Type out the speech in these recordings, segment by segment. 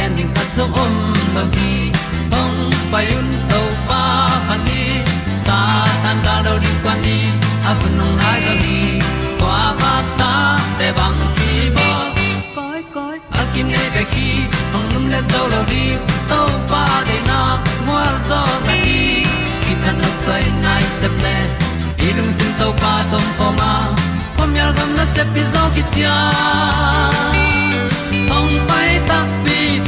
gen ding khat zo om lo gi hong pai un to pa pa ni. Sa tan da do di kwan ni a bu nong nai zo ni kwa ba ta te bang ki bo koi koi a kim nei be ki hong lum le zo lo di to pa de na mo zo ta ni ki tan no sai nai se ple ilung sin to pa tom ko ma. Pom yal gam na se pi zo ki tia hong pai ta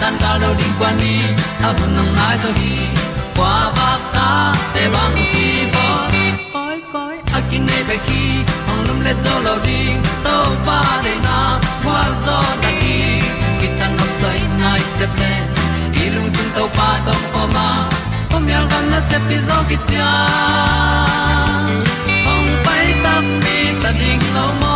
tan cao do đi qua đi, a bu nang mai zo gi qua ba ta te bang ki bo koi koi a kin nei be ki ong lum le zo lo di to pa de na kwa zo ta ki ki tan nok sai nai se ple i lung sun to pa tom ko ma. Pom yal gam na se pi zo ki tia ong pai ta mi ta ding lo mo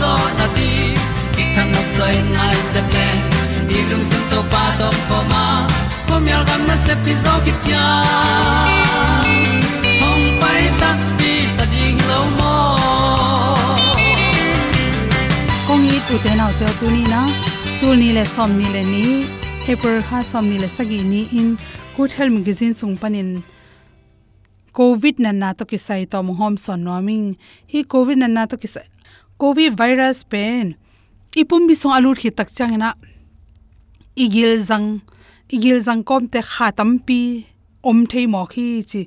zo na ti ki kan nok sai nai se ple ni lung sun to pa to pa ma. Ko mi al gam na se pi zo ki tia hong pai ta ti ta ding lo mo kong ni tu te nau te tu ni na tu ni le som ni le ni paper kha som ni le sagi ni in. Good health magazine sung panin covid nan na to ki sai to mo hom son noming hi covid nan na to ki sai covid virus pen. Ipum bi song alur khi tak chang na igil zang igil zang kom te khatam pi, om thei mo khi chi.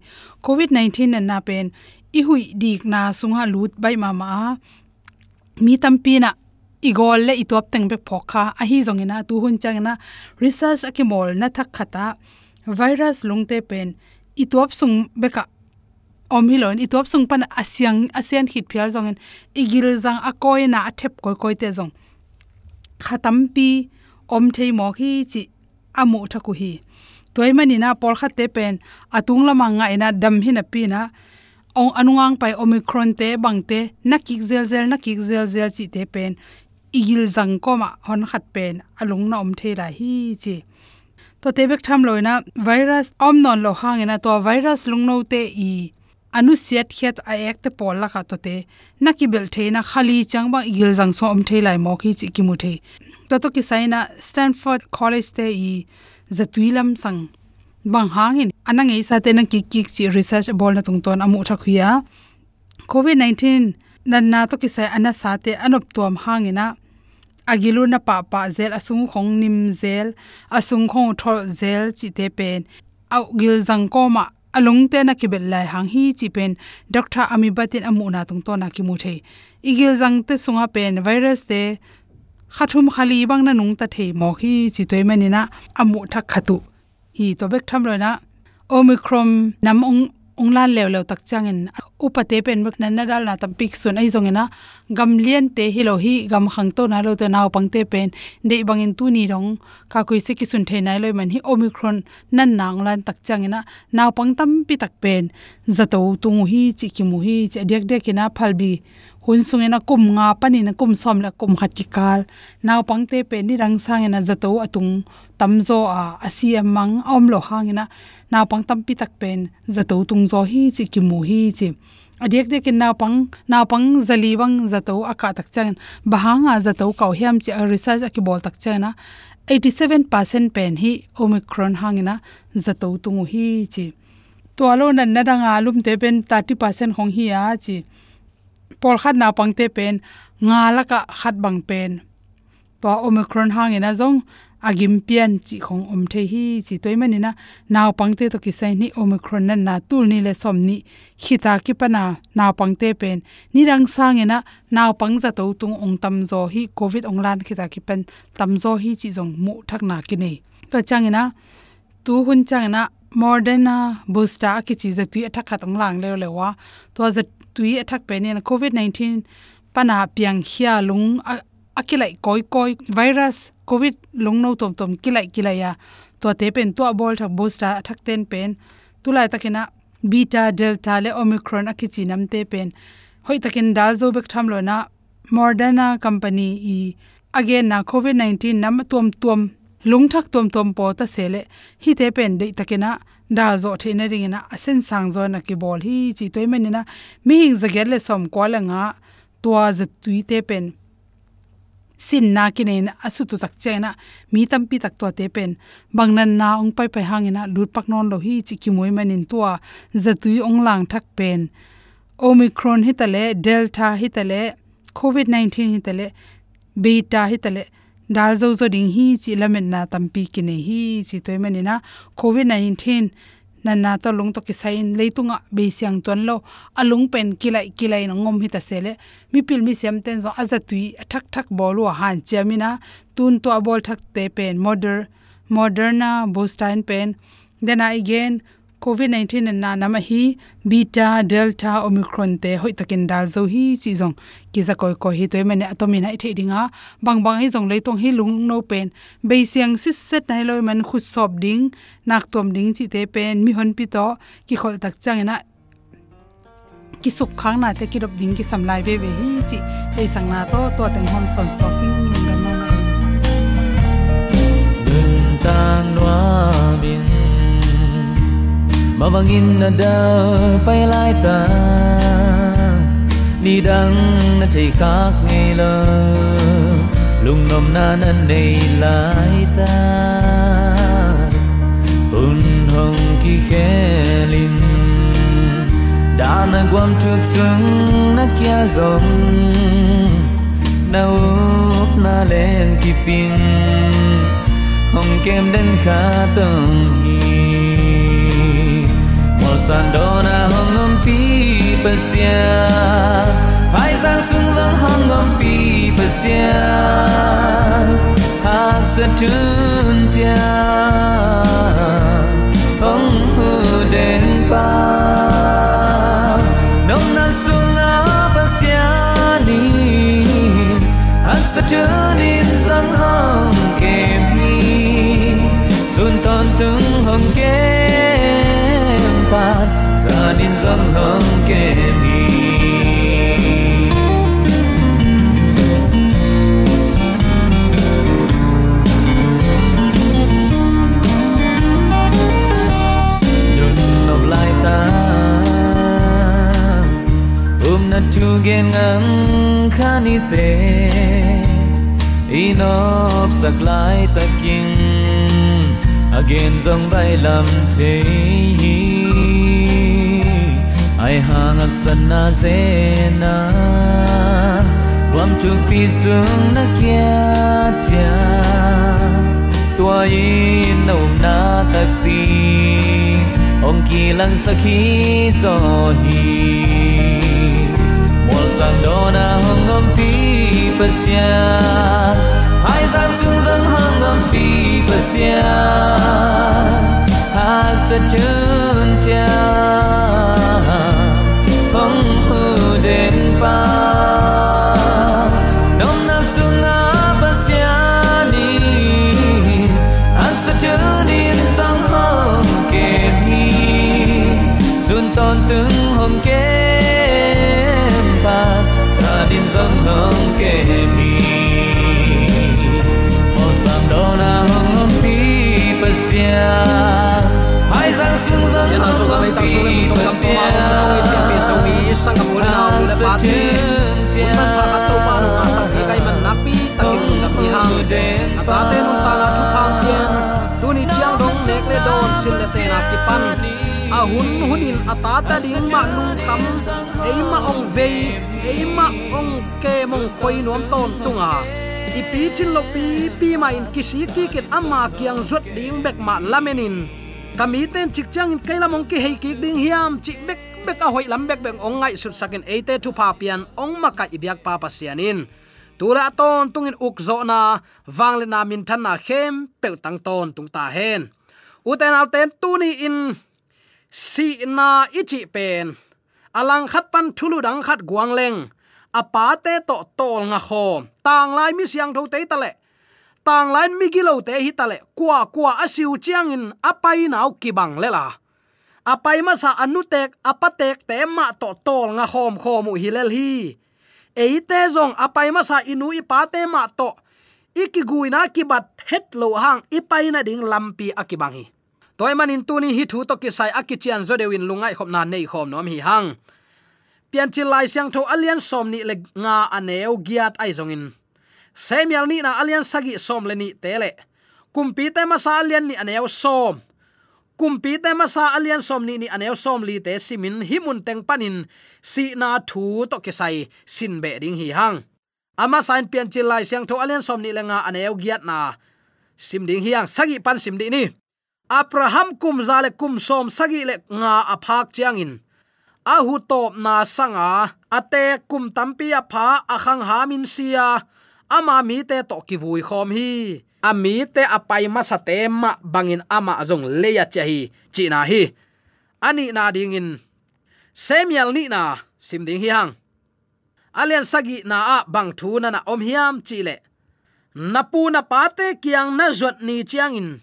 Covid 19 na na pen. I hui dik na sunga lut bai ma ma. Mi tampi na igol le itop teng be phokha a hi zongina tu hun changna research akimol na thak khata. Virus lungte pen. Itop sung beka om hilon itop sung pan asyang asian khit phial zongen igil zang a koi na athep koi koi te zong. Khatam pi, om thei mo hi chi amu thaku hi. Toy mani na pol kha te pen, atung lama nga ina dam hi na pi na, ong anungang pai omicron te bangte nakik zel zel, nakik zel zel chi te pen, igil zang ko ma hon khat pen, alung na om thei la hi chi. To te bek tham loina virus om non lo hangena to virus lungno te i anu siat khet a ek te pol la kha to te. Thế na khali changba gil jang so om thei lai mo khi chi ki mu the. To to ki saina stanford college te i zatuilam sang. Bang hangin anang ei sa te na ki ki chi research bol na tung ton amu tha khuya covid 19 nan na to ki sai ana sa te anop tuam hangina agilu na pa pa zel asung khong nim zel asung khong thol zel chi te pen. Au gil jang ko ma Along te na kibel lai hang hi chi pen doctor ami batin amu na tung to na ki mu the igil jang te sunga pen virus te khathum khali bang na nung ta the mo hi chi toy mani na amu tha khatu. Hi to bek tham ro na. Omicron nam ong onglan lew lew tak changin upate pen bak nan dal na tam pik sun ai zongena gam lien te hi lo hi gam khang to na lo te naw pang te pen. De bangin tu ni rong, ka koi se ki sun the nai loi man hi omicron nan nang lan tak changena naw pang tam pi tak pen. Zato tu hi, chi ki mu hi che dek dek ina phalbi hun sungena kum nga pani na kum som la kum khachikal naw pangte pe ni rang sangena zato atung tamzo a asia mang om lo hangina naw pang tam pi tak pen zato tung zo hi chi ki mu hi chi. Adek de kin naw pang naw pang zali wang zato aka tak chang. Bahanga zato kau hiam chi a research aki bol tak chana 87% pen hi omicron hangina zato tung hi chi. To alo na na danga lum te pen 30% hong hi a chi pol khat na pangte pen nga la ka khat bang pen pa omicron hangena zong, agim pian chi khong om the hi chi toy mani na naw pangte to ki sai ni omicron na na tul ni le som ni. Khita ki pana naw pangte pen ni rang sang ina naw pang za to tung ong tam zo hi covid ong lan khita ki pen tam zo hi chi zong mu thak na ki nei to chang ina, tu hun chang na moderna booster ki chi za tu athak khat ong lang le le wa to za tui athak pe ne covid 19 pana piang khia lung akilai koi koi virus, covid lung no tom tom kilai kilai ya. To te pen to bol thak booster athak ten pen. Tulai takina beta, delta le omicron akichi namte pen. Hoi takin dal zo bek tham lo na moderna company i, again na covid 19 nam tom tom lung thak tom tom po ta sele hi te pen de takina da zo thina ringina asen sang zo na ki bol hi chi toy menina mi hing zagel le som ko la nga, tua za tui te pen. Sin na kinen asu tu tak chena mi tampi tak to te pen. Bangnan na ong pai pai hangina lut pak non lo hi chi ki moi manin tua za tui ong lang thak pen. Omicron hitale delta hitale covid 19 hitale beta hitale dal zo zo ding hi chi lamen na tampi kine hi chi toy mani na. Covid 19 na na to lung to ki sain leitunga be siang ton lo. Alung pen kilai kilai no ngom hita sele mi pil mi sem ten zo azatui thak thak bolu han chamina tun to abol thak te pen moder moderna bostein pen. Then again covid 19 na nam hi, beta, delta, omicron te hoi takin dal zo hi chi jong ki za koi ko hi toy mane atomi na the dinga. Bang bang hi jong le tong hi lung no pen. Be siang si set nai loi man khu sop ding. Nak tom ding chi te pen. Mi hon pi to. Ki khol tak chang na ki suk khang na te ki rop ding ki sam lai ve ve hi chi. Ei sang na to to teng hom son so ki ngam na ta noa mà vangin na da pai lai ta đi đăng na thầy khác ngày lơ lung nom na na nay lai ta un hong ki linh đã na quan trước sương na kia dòng na úp na lên ki pin. Hong kem đến khá tông hi sandona hongom pi pasia hai giang sung giang hongom pi pasia hak satun cha hong hu den pa nong na sung na pasia ni hak satun in giang hong zanin zam hang kemi Đừng nộp lại gen ngang khani te inop saklai taking again zong vai lam thế ai hang ak san na zena quam tu pi sung na kia tia tua in nâu na tak pi. Ông kỳ lang sa khi cho hi. Mùa sang do na hong ngom pi pasia hai sang sung dâng hong ngom pi pasia hak sa chun cha hong hu den pa nom na sung a pasia ni hak sa chun in sang hong ke hi sun ton từng hong ke pa sa din sang hong ke hi o sam do na hong pi pasia hai sang sung aso hong pi mo tong sang kamuna na hong le pati unman pakato pa nung asang hikay man napi takin napi hang atate nung tanga chupang kien tuni chiang dong nek le don sil le te na kipan a hun hunin atata ding ma lung kam eima ong vei eima ong ke mong khoi nuam ton tunga ipi chin lo pi pi ma in kisi ki kit ama kiang zot ding bek ma lamenin kami ten chik chang in kaila mong ki hei ki ding hiam chi bek bek a hoi lam bek beng ong ngai sut sakin ate tu pa pian ong maka ibyak pa pa sianin. Tula ton tungin ukzo na wangle na min than na khem pe tang ton tung ta hen. Uten al ten tu ni in, si na ichi pen. Alang khat pan thulu dang khat guang leng. Apa te to tol nga khom tang lai mi siang tho te tale tang lai mi gilo te hi tale kwa kwa asiu chiang in apai nau ki bang lela apai ma sa anutek apatek te ma to tol nga khom khomu hilel hi. Eite zong apai ma sa inu ipa te ma to. Ikiguina kibat het lo hang ipai na ding lampi akibang hi toy manin tuni hi thu to ki sai akichian zo dewin lungai khop na nei khom nom hi hang. Pian chi lai siang tho alian som ni le nga aneu giat ai zong in. Semial ni na alian sagi som le ni tele kumpi te ma sa alian ni aneu som kumpi te ma sa alian som ni ni aneu som li te simin himun teng panin, si na thu to ke sai sin be ding hi hang. Ama sain pian chi lai siang tho alian som ni lenga aneu giat na. Sim ding hiang sagi pan sim di ni. Abraham kum zale kum som, sagi le nga aphak chiangin ahu top na sanga, ate kum tampi apha, akhang hamin sia. Ama mi te to ki vui khom hi ami te apai ma sa te ma bangin ama azong leya chahi china hi. Ani na dingin semial ni na simding hi hang. Alian sagi na a bang thu na na om hiam chile napu na pate kiang na zot ni chiangin.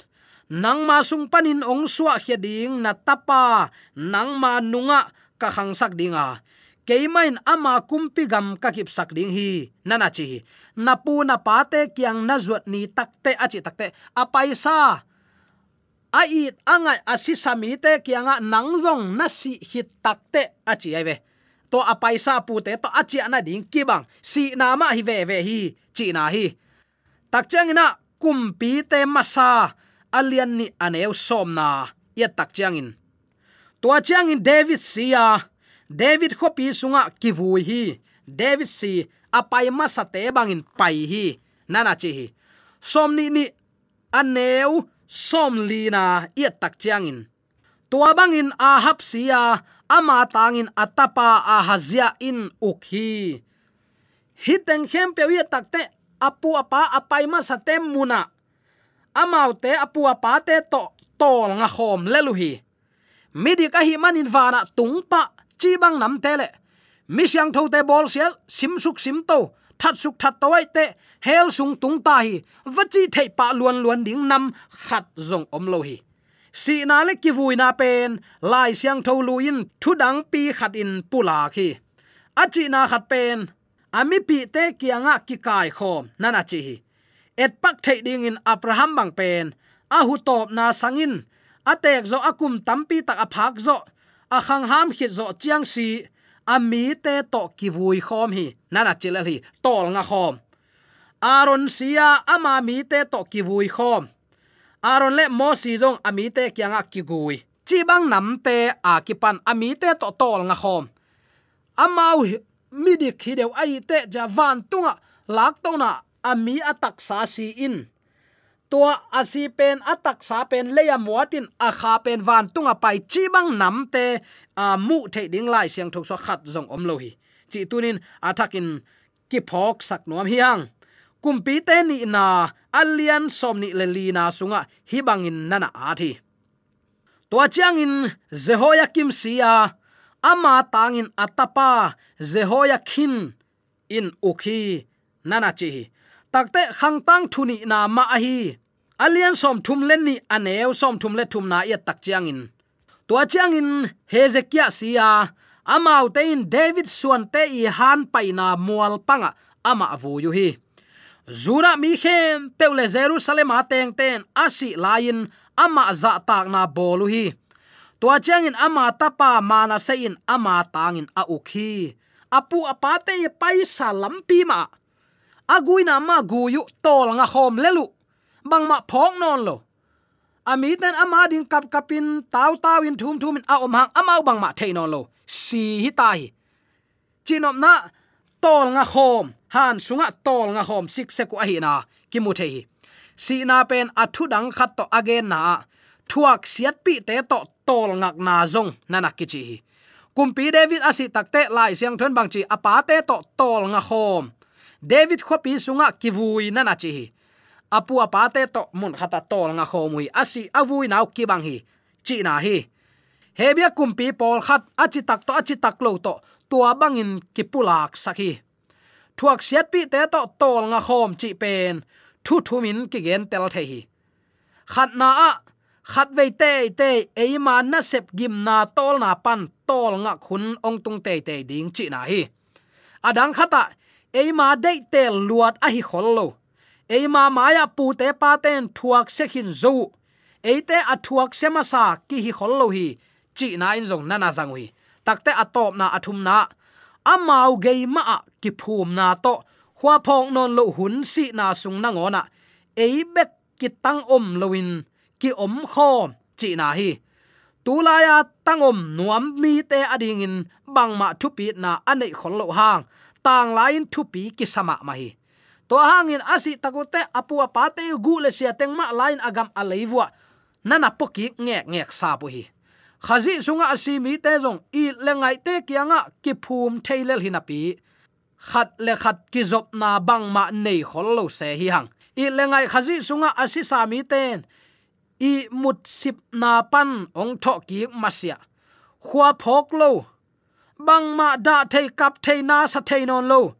Nang ma sung panin ong suwa khia ding na tapa, nang ma nunga ka khang sak dinga. Keimain ama kumpi gam ka kip sak ding hi nana chi na pu, na pa te kyang na zuat ni takte achi takte apai sa. A it anga asi sami te kyanga nangjong na si hit takte achi ai to apai sa pu te, to achi ana ding kibang si na ma hi ve ve hi, chi na hi. Tak chang kum kumpi te masa alian ni aneu som na. Ya tak chang in. To chang in david sia. David khopi sunga kivui hi david si apai ma sa te bangin pai hi. Nana chi hi. Som ni ni aneu som li na ia tak chiangin. Tua bangin a hap sia ama tangin atapa a hazia in ukhi hiteng khem pe ia takte apu apa apai ma sa te muna. Amau te apu apa te to, tol nga khom leluhi midi ka hi manin vana tungpa chi bang nam tele le. Mi siang tho te bol sial sim suk sim to that suk that to te hel sung tung ta hi vachi thei pa luan luan ding nam khat zong om lo hi si na le ki vui na pen lai siang tho luin thu dang pi khat in pula khi achi na khat pen ami pi te kianga ki kai khom nana chi hi et pak thei ding in abraham bang pen a hu top na sangin atek zo akum tampi tak aphak zo akhang ham khit zo chiang si ami te to ki vui khom hi. Nana chila hi tol nga khom. Aron sia, ama mi te to ki vui khom. Aron le mo si jong ami te kyanga ki gui chi bang nam te, a ki pan ami te to tol nga khom. Amau mi dik khi deu ai te ja van tunga, lak to na ami atak sa si in tua asi pen, atak sa pen leya muatin a kha pen, van tunga pai, chi bang nam te, a mu the ding lai siang thok so khat zong om lo hi. Chi tunin atakin ki phok sak nom hiang kumpi te ni na, alian som ni le li na sunga, hi bangin nana athi tua chiang in jehoiakim sia ama tangin atapa jehoiakin in ukhi nana chi takte khang tang thuni na ma hi. Alian som thum len ni aneu som thum le thum na ya tak chiang in. To chiang in hezekia sia, amau te in david suan te i han paina mual panga, ama avu yu hi. Zura mi khem peule jerusalem ateng ten asi lain ama za tak na bolu hi. To chiang in ama tapa mana se in, ama tangin a ukhi apu apate paisa lampi ma aguina ma guyu tol nga khom lelu bang ma phok non lo. Ami ten ama ding kap kapin taw taw in thum thum in a om hang amau bang ma thein non lo. Si hi tai chinom na, tol nga khom. Han sunga tol nga khom. Sik se ku ahina na. Ki mu thei si na pen athu dang khat to again na. Thuak siat pi te to tol ngak na zong. Nana kichi kumpi david asi takte lai siang thon bang chi apa te to tol nga khom. David khopi sunga kivui nana chi apu apate to mun khata tol nga khomui asi avui nau ki bang hi chi na hi hebia kumpi pol khat achi tak to achi tak lo to tua bangin kipulak sakhi thuak siat pi te to tol nga khom chi pen thu thu min ki gen tel the hi khat na a khat ve te te e ma na sep gim na tol na pan tol nga khun ong tung te te ding chi na hi adang khata eima dei te luat a hi khollo eima maya pu te pa ten thuak se khin zo. Eite a thuak se ma sa ki hi khollo hi. Chi na in zong nana zang hui takte atop na athum na. Amau gei ma ki phum na to. Hwa phong non lo hun si na sung na ngona ei bek ki tang om loin ki om kho chi na hi. Tulaya tangom nuam mi te ading in. Bangma thupi na anei khollo hang tang lain thu pi ki sama ma hi to hangin asi takote apu apate gu le sia tengma lain agam aleiwa nana poki ngek ngek sa pu hi khazi sunga asi mi te jong i lengai te kianga ki phum thailel hinapi khat le khat ki zop na bang ma nei khol lo se hi hang. I lengai khazi sunga asi sa mi ten. I mut sip na pan ong tho ki masia. Khwa phok lo bang ma da thei kap thei na sa thei non lo.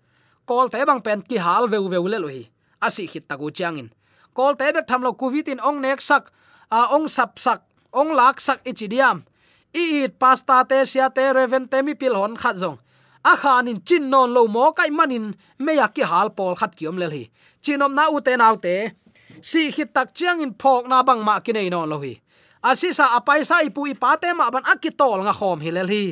Kol te bang pen ki hal veu veu le lo hi asi khit taku changin kol te bek tham lo covid in ong nek sak, a ong sap sak, ong lak sak ichidiam i it pasta te, sia te, reven te, mi pil hon khat zong. A khan in chin non lo mo kai manin me ya ki hal pol khat kiom le hi chinom na u te naw te. Si khit tak chiang in phok na bang ma ki nei non lo hi. Asisa apaisa ipu ipate ma ban akitol nga khom hi le hi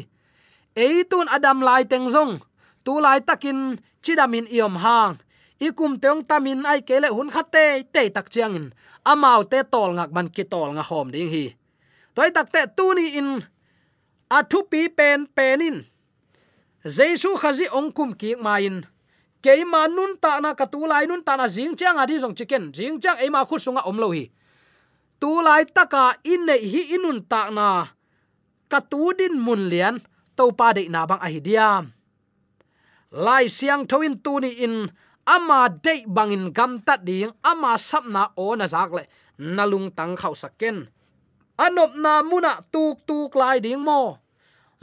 eitun adam lai teng zong. Tu lai takin chidamin iom hang. Ikum teong tamin ai kele hun khate te tak chiang in amau te tol ngak ban ki tol nga hom ding hi. Toy tak te tu ni in a thu pi pen penin jesu khazi ongkum ki main keima nun ta na ka tu lai nun ta na jing chang adi jong chicken. Jing chang ema khu sunga omlo hi. Tu lai taka in nei hi inun ta na ka tu din mun lian to pa de na bang ahidia, lai siang thoin tu ni in ama de bangin gam tat ding ama sap na o na zak le nalung tang khau saken anop na muna tuk tuk lai ding mo.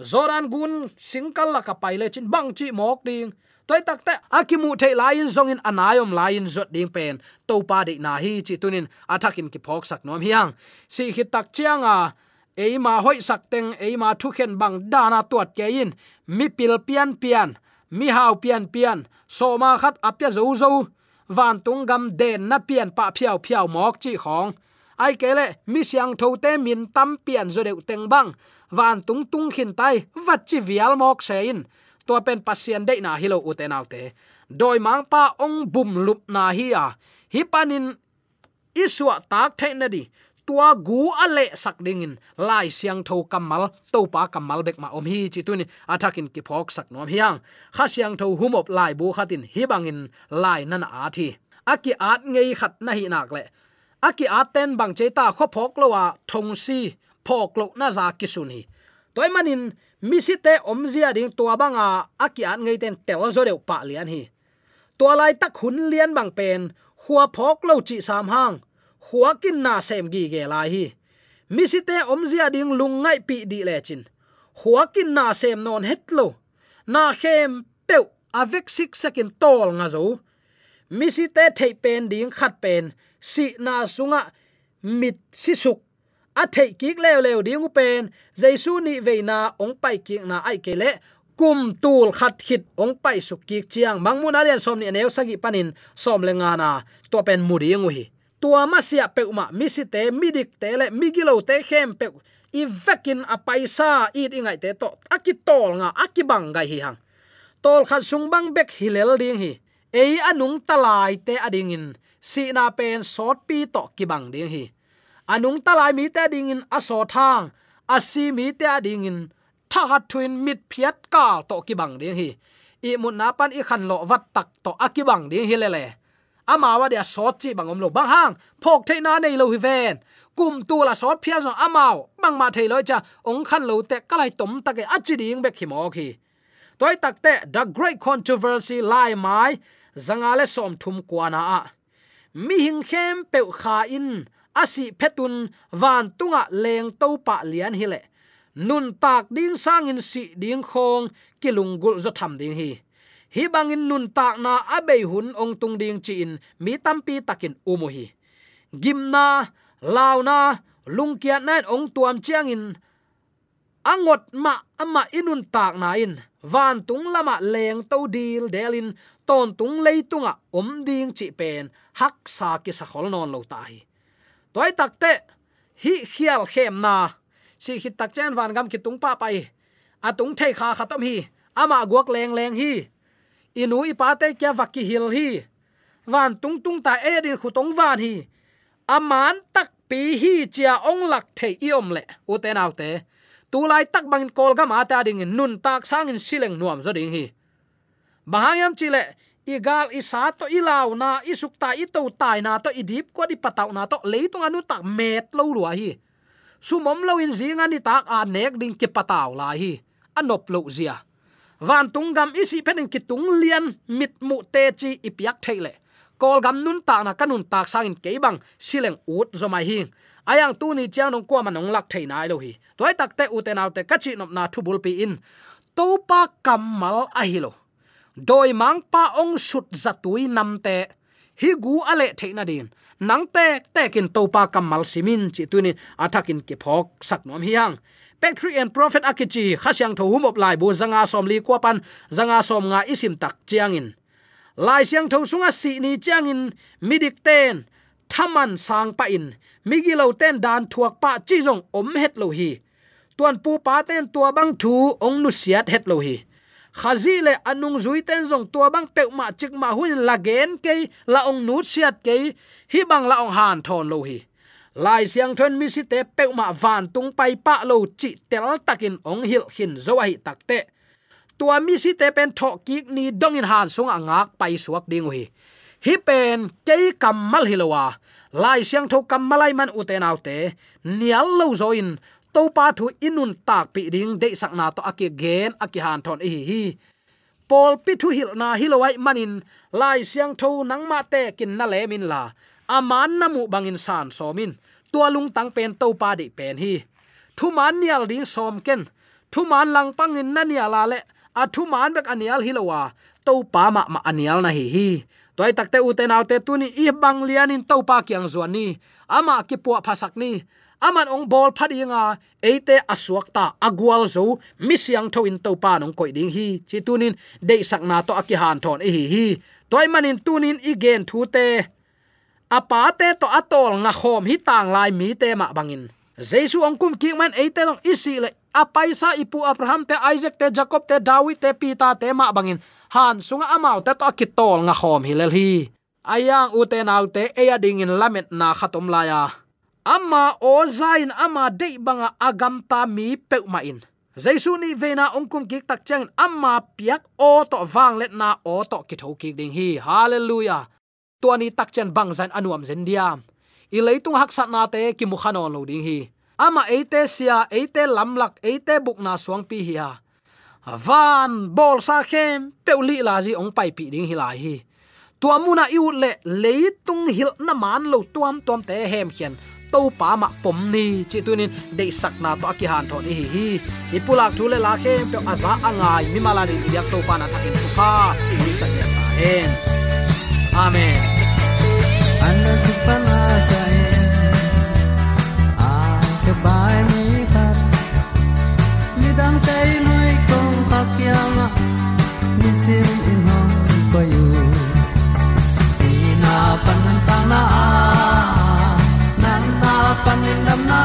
Zoran gun singkal la ka pai le chin bang chi mok ding. Toy tak te akimu the lain zong in anayom lain zot ding pen. To pa de na hi chi tunin atakin ki phok sak nom hiang. Si hi tak chianga eima hoi sakteng eima thu khen bang dana tuat ke in. Mi pil pian pian, mi hau pian pian so ma khat apya zo zo. Van tung gam den na pian pa phiao phiao mok chi khong. Ai kele mi siang tho te min tam pian zo deu teng bang. Van tung tung khin tai wat chi vial mok se in. To pen pasien de na hilo u te. Doi mang pa ong bum lup na hi a. Hi panin iswa tak the na di tua gu ale sak ding in lai siang tho kamal to pa kamal bek ma om hi chi tunin atakin ki phok sak nom hiang kha siang tho humop lai bu khatin hi bangin lai nan a thi. Aki at ngei khat na hi nak le. Aki at ten bang che ta kho phok lo wa thong si phok lo na za ki sun hi toy manin mi si te om zia ding tua banga aki at ngei ten tel zo deu pa lian hi. Tua lai tak hun lian bang pen, khua phok lo chi sam hang huakin na sem gi ge lai hi. Mi si te om zia ding lung ngai pi di le chin. Huakin na sem non het lo. Na khem pe avek sik sakin tol nga zo. Mi si te thei pen ding khat pen. Si na sunga mit si suk. A thei kik lew lew ding pen. Jaisu ni veina ong pai ki na ai ke le. Kum tul khat khit ong pai suk ki chiang. Mangmun alian som ni neu sagi panin som le nga na. To pen muri ngu hi tua ma sia pe ma mi si te mi dik te le mi gilo te khem pe i vekin a paisa i ingai te to aki tol nga aki bang gai hi hang. Tol khat sung bang bek hilel ding hi. Ei anung talai te ading in si na pen sot pi to ki bang ding hi. Anung talai mi te ding in aso thang asi mi te ading in tha hat twin mit phiat ka to ki bang ding hi. I mun na pan i khan lo wat tak to akibang ding hi le le amawa dia sot chi bangom lo bang hang. Phok the na nei lo hi ven. Kum tu la sot phia zo amao bang ma thei loi cha, ong khan lo te kalai tom ta ke achi ding bek hi mo khi toy tak te, the great controversy lai mai. Zanga le som thum kwana a. Mi hing khem pe kha in. Asi phetun van tunga leng to pa lian hi le. Nun tak ding sang in si ding khong, kilung gul zo tham ding hi hi bangin nun tak na abei hun ong tung ding chi in, mi tampi takin umuhi gimna launa lungkia nan ong tuam chiang in. Angot ma, ama inun tak na in. Van tung lama leng to dil delin ton tung leitunga om ding chi pen. Hak sa ki sa khol non lo tai toy takte hi khial khem na. Si hi tak chen van gam ki tung pa pai atung thei kha khatam hi. Ama guak leng leng hi inu ipa te kya vaki hil hi. Van tung tung ta edin khutong van hi. Aman tak pi hi chia ong lak the i om le. U te nau te. Tu lai tak bang kol ga ma ta ding nun tak sang in sileng nuam zo ding hi. Bahayam chile igal isa to ilaw na isuk ta ito tai na to idip ko di pataw na to leitung anu tak met lo ruwa hi. Sumom lo in zinga ni tak a nek ding ki pataw la hi. Anop lo zia van tung gam isi penin ki tung lian mit mu te chi ipiak theile kol gam nun ta na kanun tak sang in ke sileng ut zo mai hi ayang tu ni chiang nong kwa manong lak thei nai lo hi. Toy tak te uten autte kachi nop na thubul pi in. To pa kamal a hi lo. Doi mang pa ong sut zatui nam te. Hi gu ale theina din. Nang te te kin to pa kamal simin chi tunin athakin ke phok sak nom hiang Patrick and Prophet Akichi, khasyang tho humop lai bu zanga som li kwa pan, zanga som nga isim tak chiang in. Lai siang tho sunga si ni chiang in, midik ten, thaman sang pa in, migi lo ten dan thuak pa chi jong om het lo hi. Tuan pu pa ten tua bang thu ong nu siat het lo hi. Khazi le anung zui ten zong tua bang pe ma chik ma hun la gen ke la ong nu siat ke hi bang la ong han thon lo hi lai siang thon mi si te pe ma van tung pai pa lo chi tel takin ong hil hin zo hi takte tua mi si te pen tho ki ni dong in han sung angak pai suak ding hi hi pen ke kamal hilowa lai siang tho kamalai man uten autte nial lo zo in. To pa thu inun tak pi ding de sak na to aki gen aki han thon hi hi. Pol pi thu hil na hilowai manin lai siang tho nang ma te kin na le min la aman namu bangin san somin. Tua lung tang pen to pa di pen hi. Thu man nial ding som ken. Thu man lang pangin na niala le a thu man bek anial hilowa to pa ma ma anial na hi hi. Toy takte uten autte tuni i bang lianin to pa kyang zuan ni. Ama ki pu phasak ni. Aman ong bol phadinga eite asuak ta agwal zo. Misyang tho in to pa nong koi ding hi. Chi tunin de sak na to akihan thon e hi hi. Toy manin tunin igen thute te apa te to atol nga khom hi tang lai mi te ma bangin. Jesu ongkum ki man e te long isi le apaisa ipu abraham te isaac te jacob te david te pita te ma bangin. Han sunga amau te to kitol nga khom hi lel hi. Ayang ute nau te e ding in lamet na khatom la ya ama o zain ama de banga agam ta mi pe ma in. Jesu ni vena ongkum ki tak chang amma piak o to wang let na o to ki tho ki ding hi. Hallelujah tuani takchen bang zan anuam zen diam. I leitung hak sat na te ki mu khanon lo ding hi. Ama eite sia, eite lamlak, eite bukna suang pi hi ha. Van, bol sa khem peuli la ji ong pai pi ding hi la hi. Tuamuna iu le leitung hil na man lo tuam tuam te hem khian. To pa ma pom ni, chi tunin de sak na to aki han thon hi hi. Ipulak thule la khem pe aza angai, mi mala ni yak to pa na thakin thupa ni sak ya ta hen amen. Anna supana sai a ke bai mi khat mi dang tay noi kong khak yang mi sim in hong ko yu sina pan ta na nan na pan dam na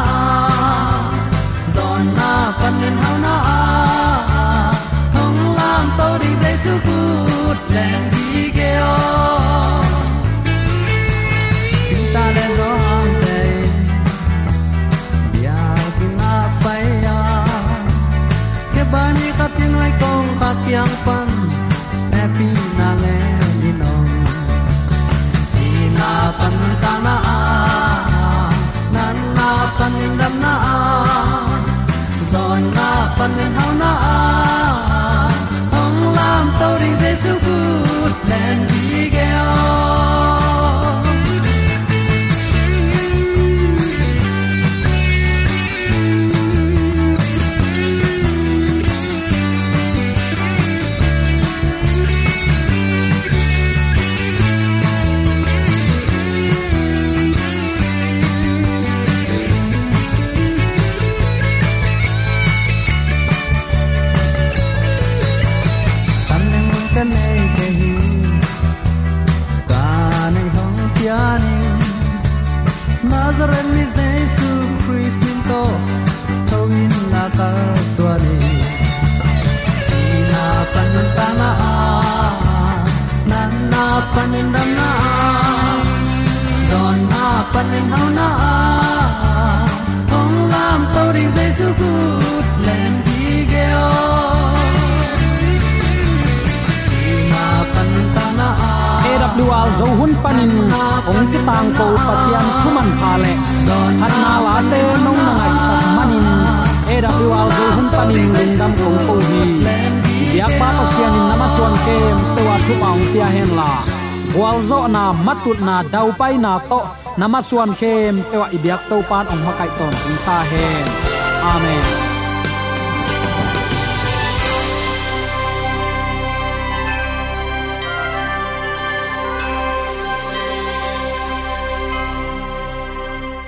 zon na pan hau na zo hun panin ong ti tang ko pasian human pha le phat na la te nong na ngai sak manin AWR zo hun panin ring dam kong ko hi. Yak pa pasian in namaswan kem te wa thu paung tia hen la. Wal zo na matut na dau pai na to. Namaswan kem te wa ibyak to pan ong makai ton ta hen. Amen.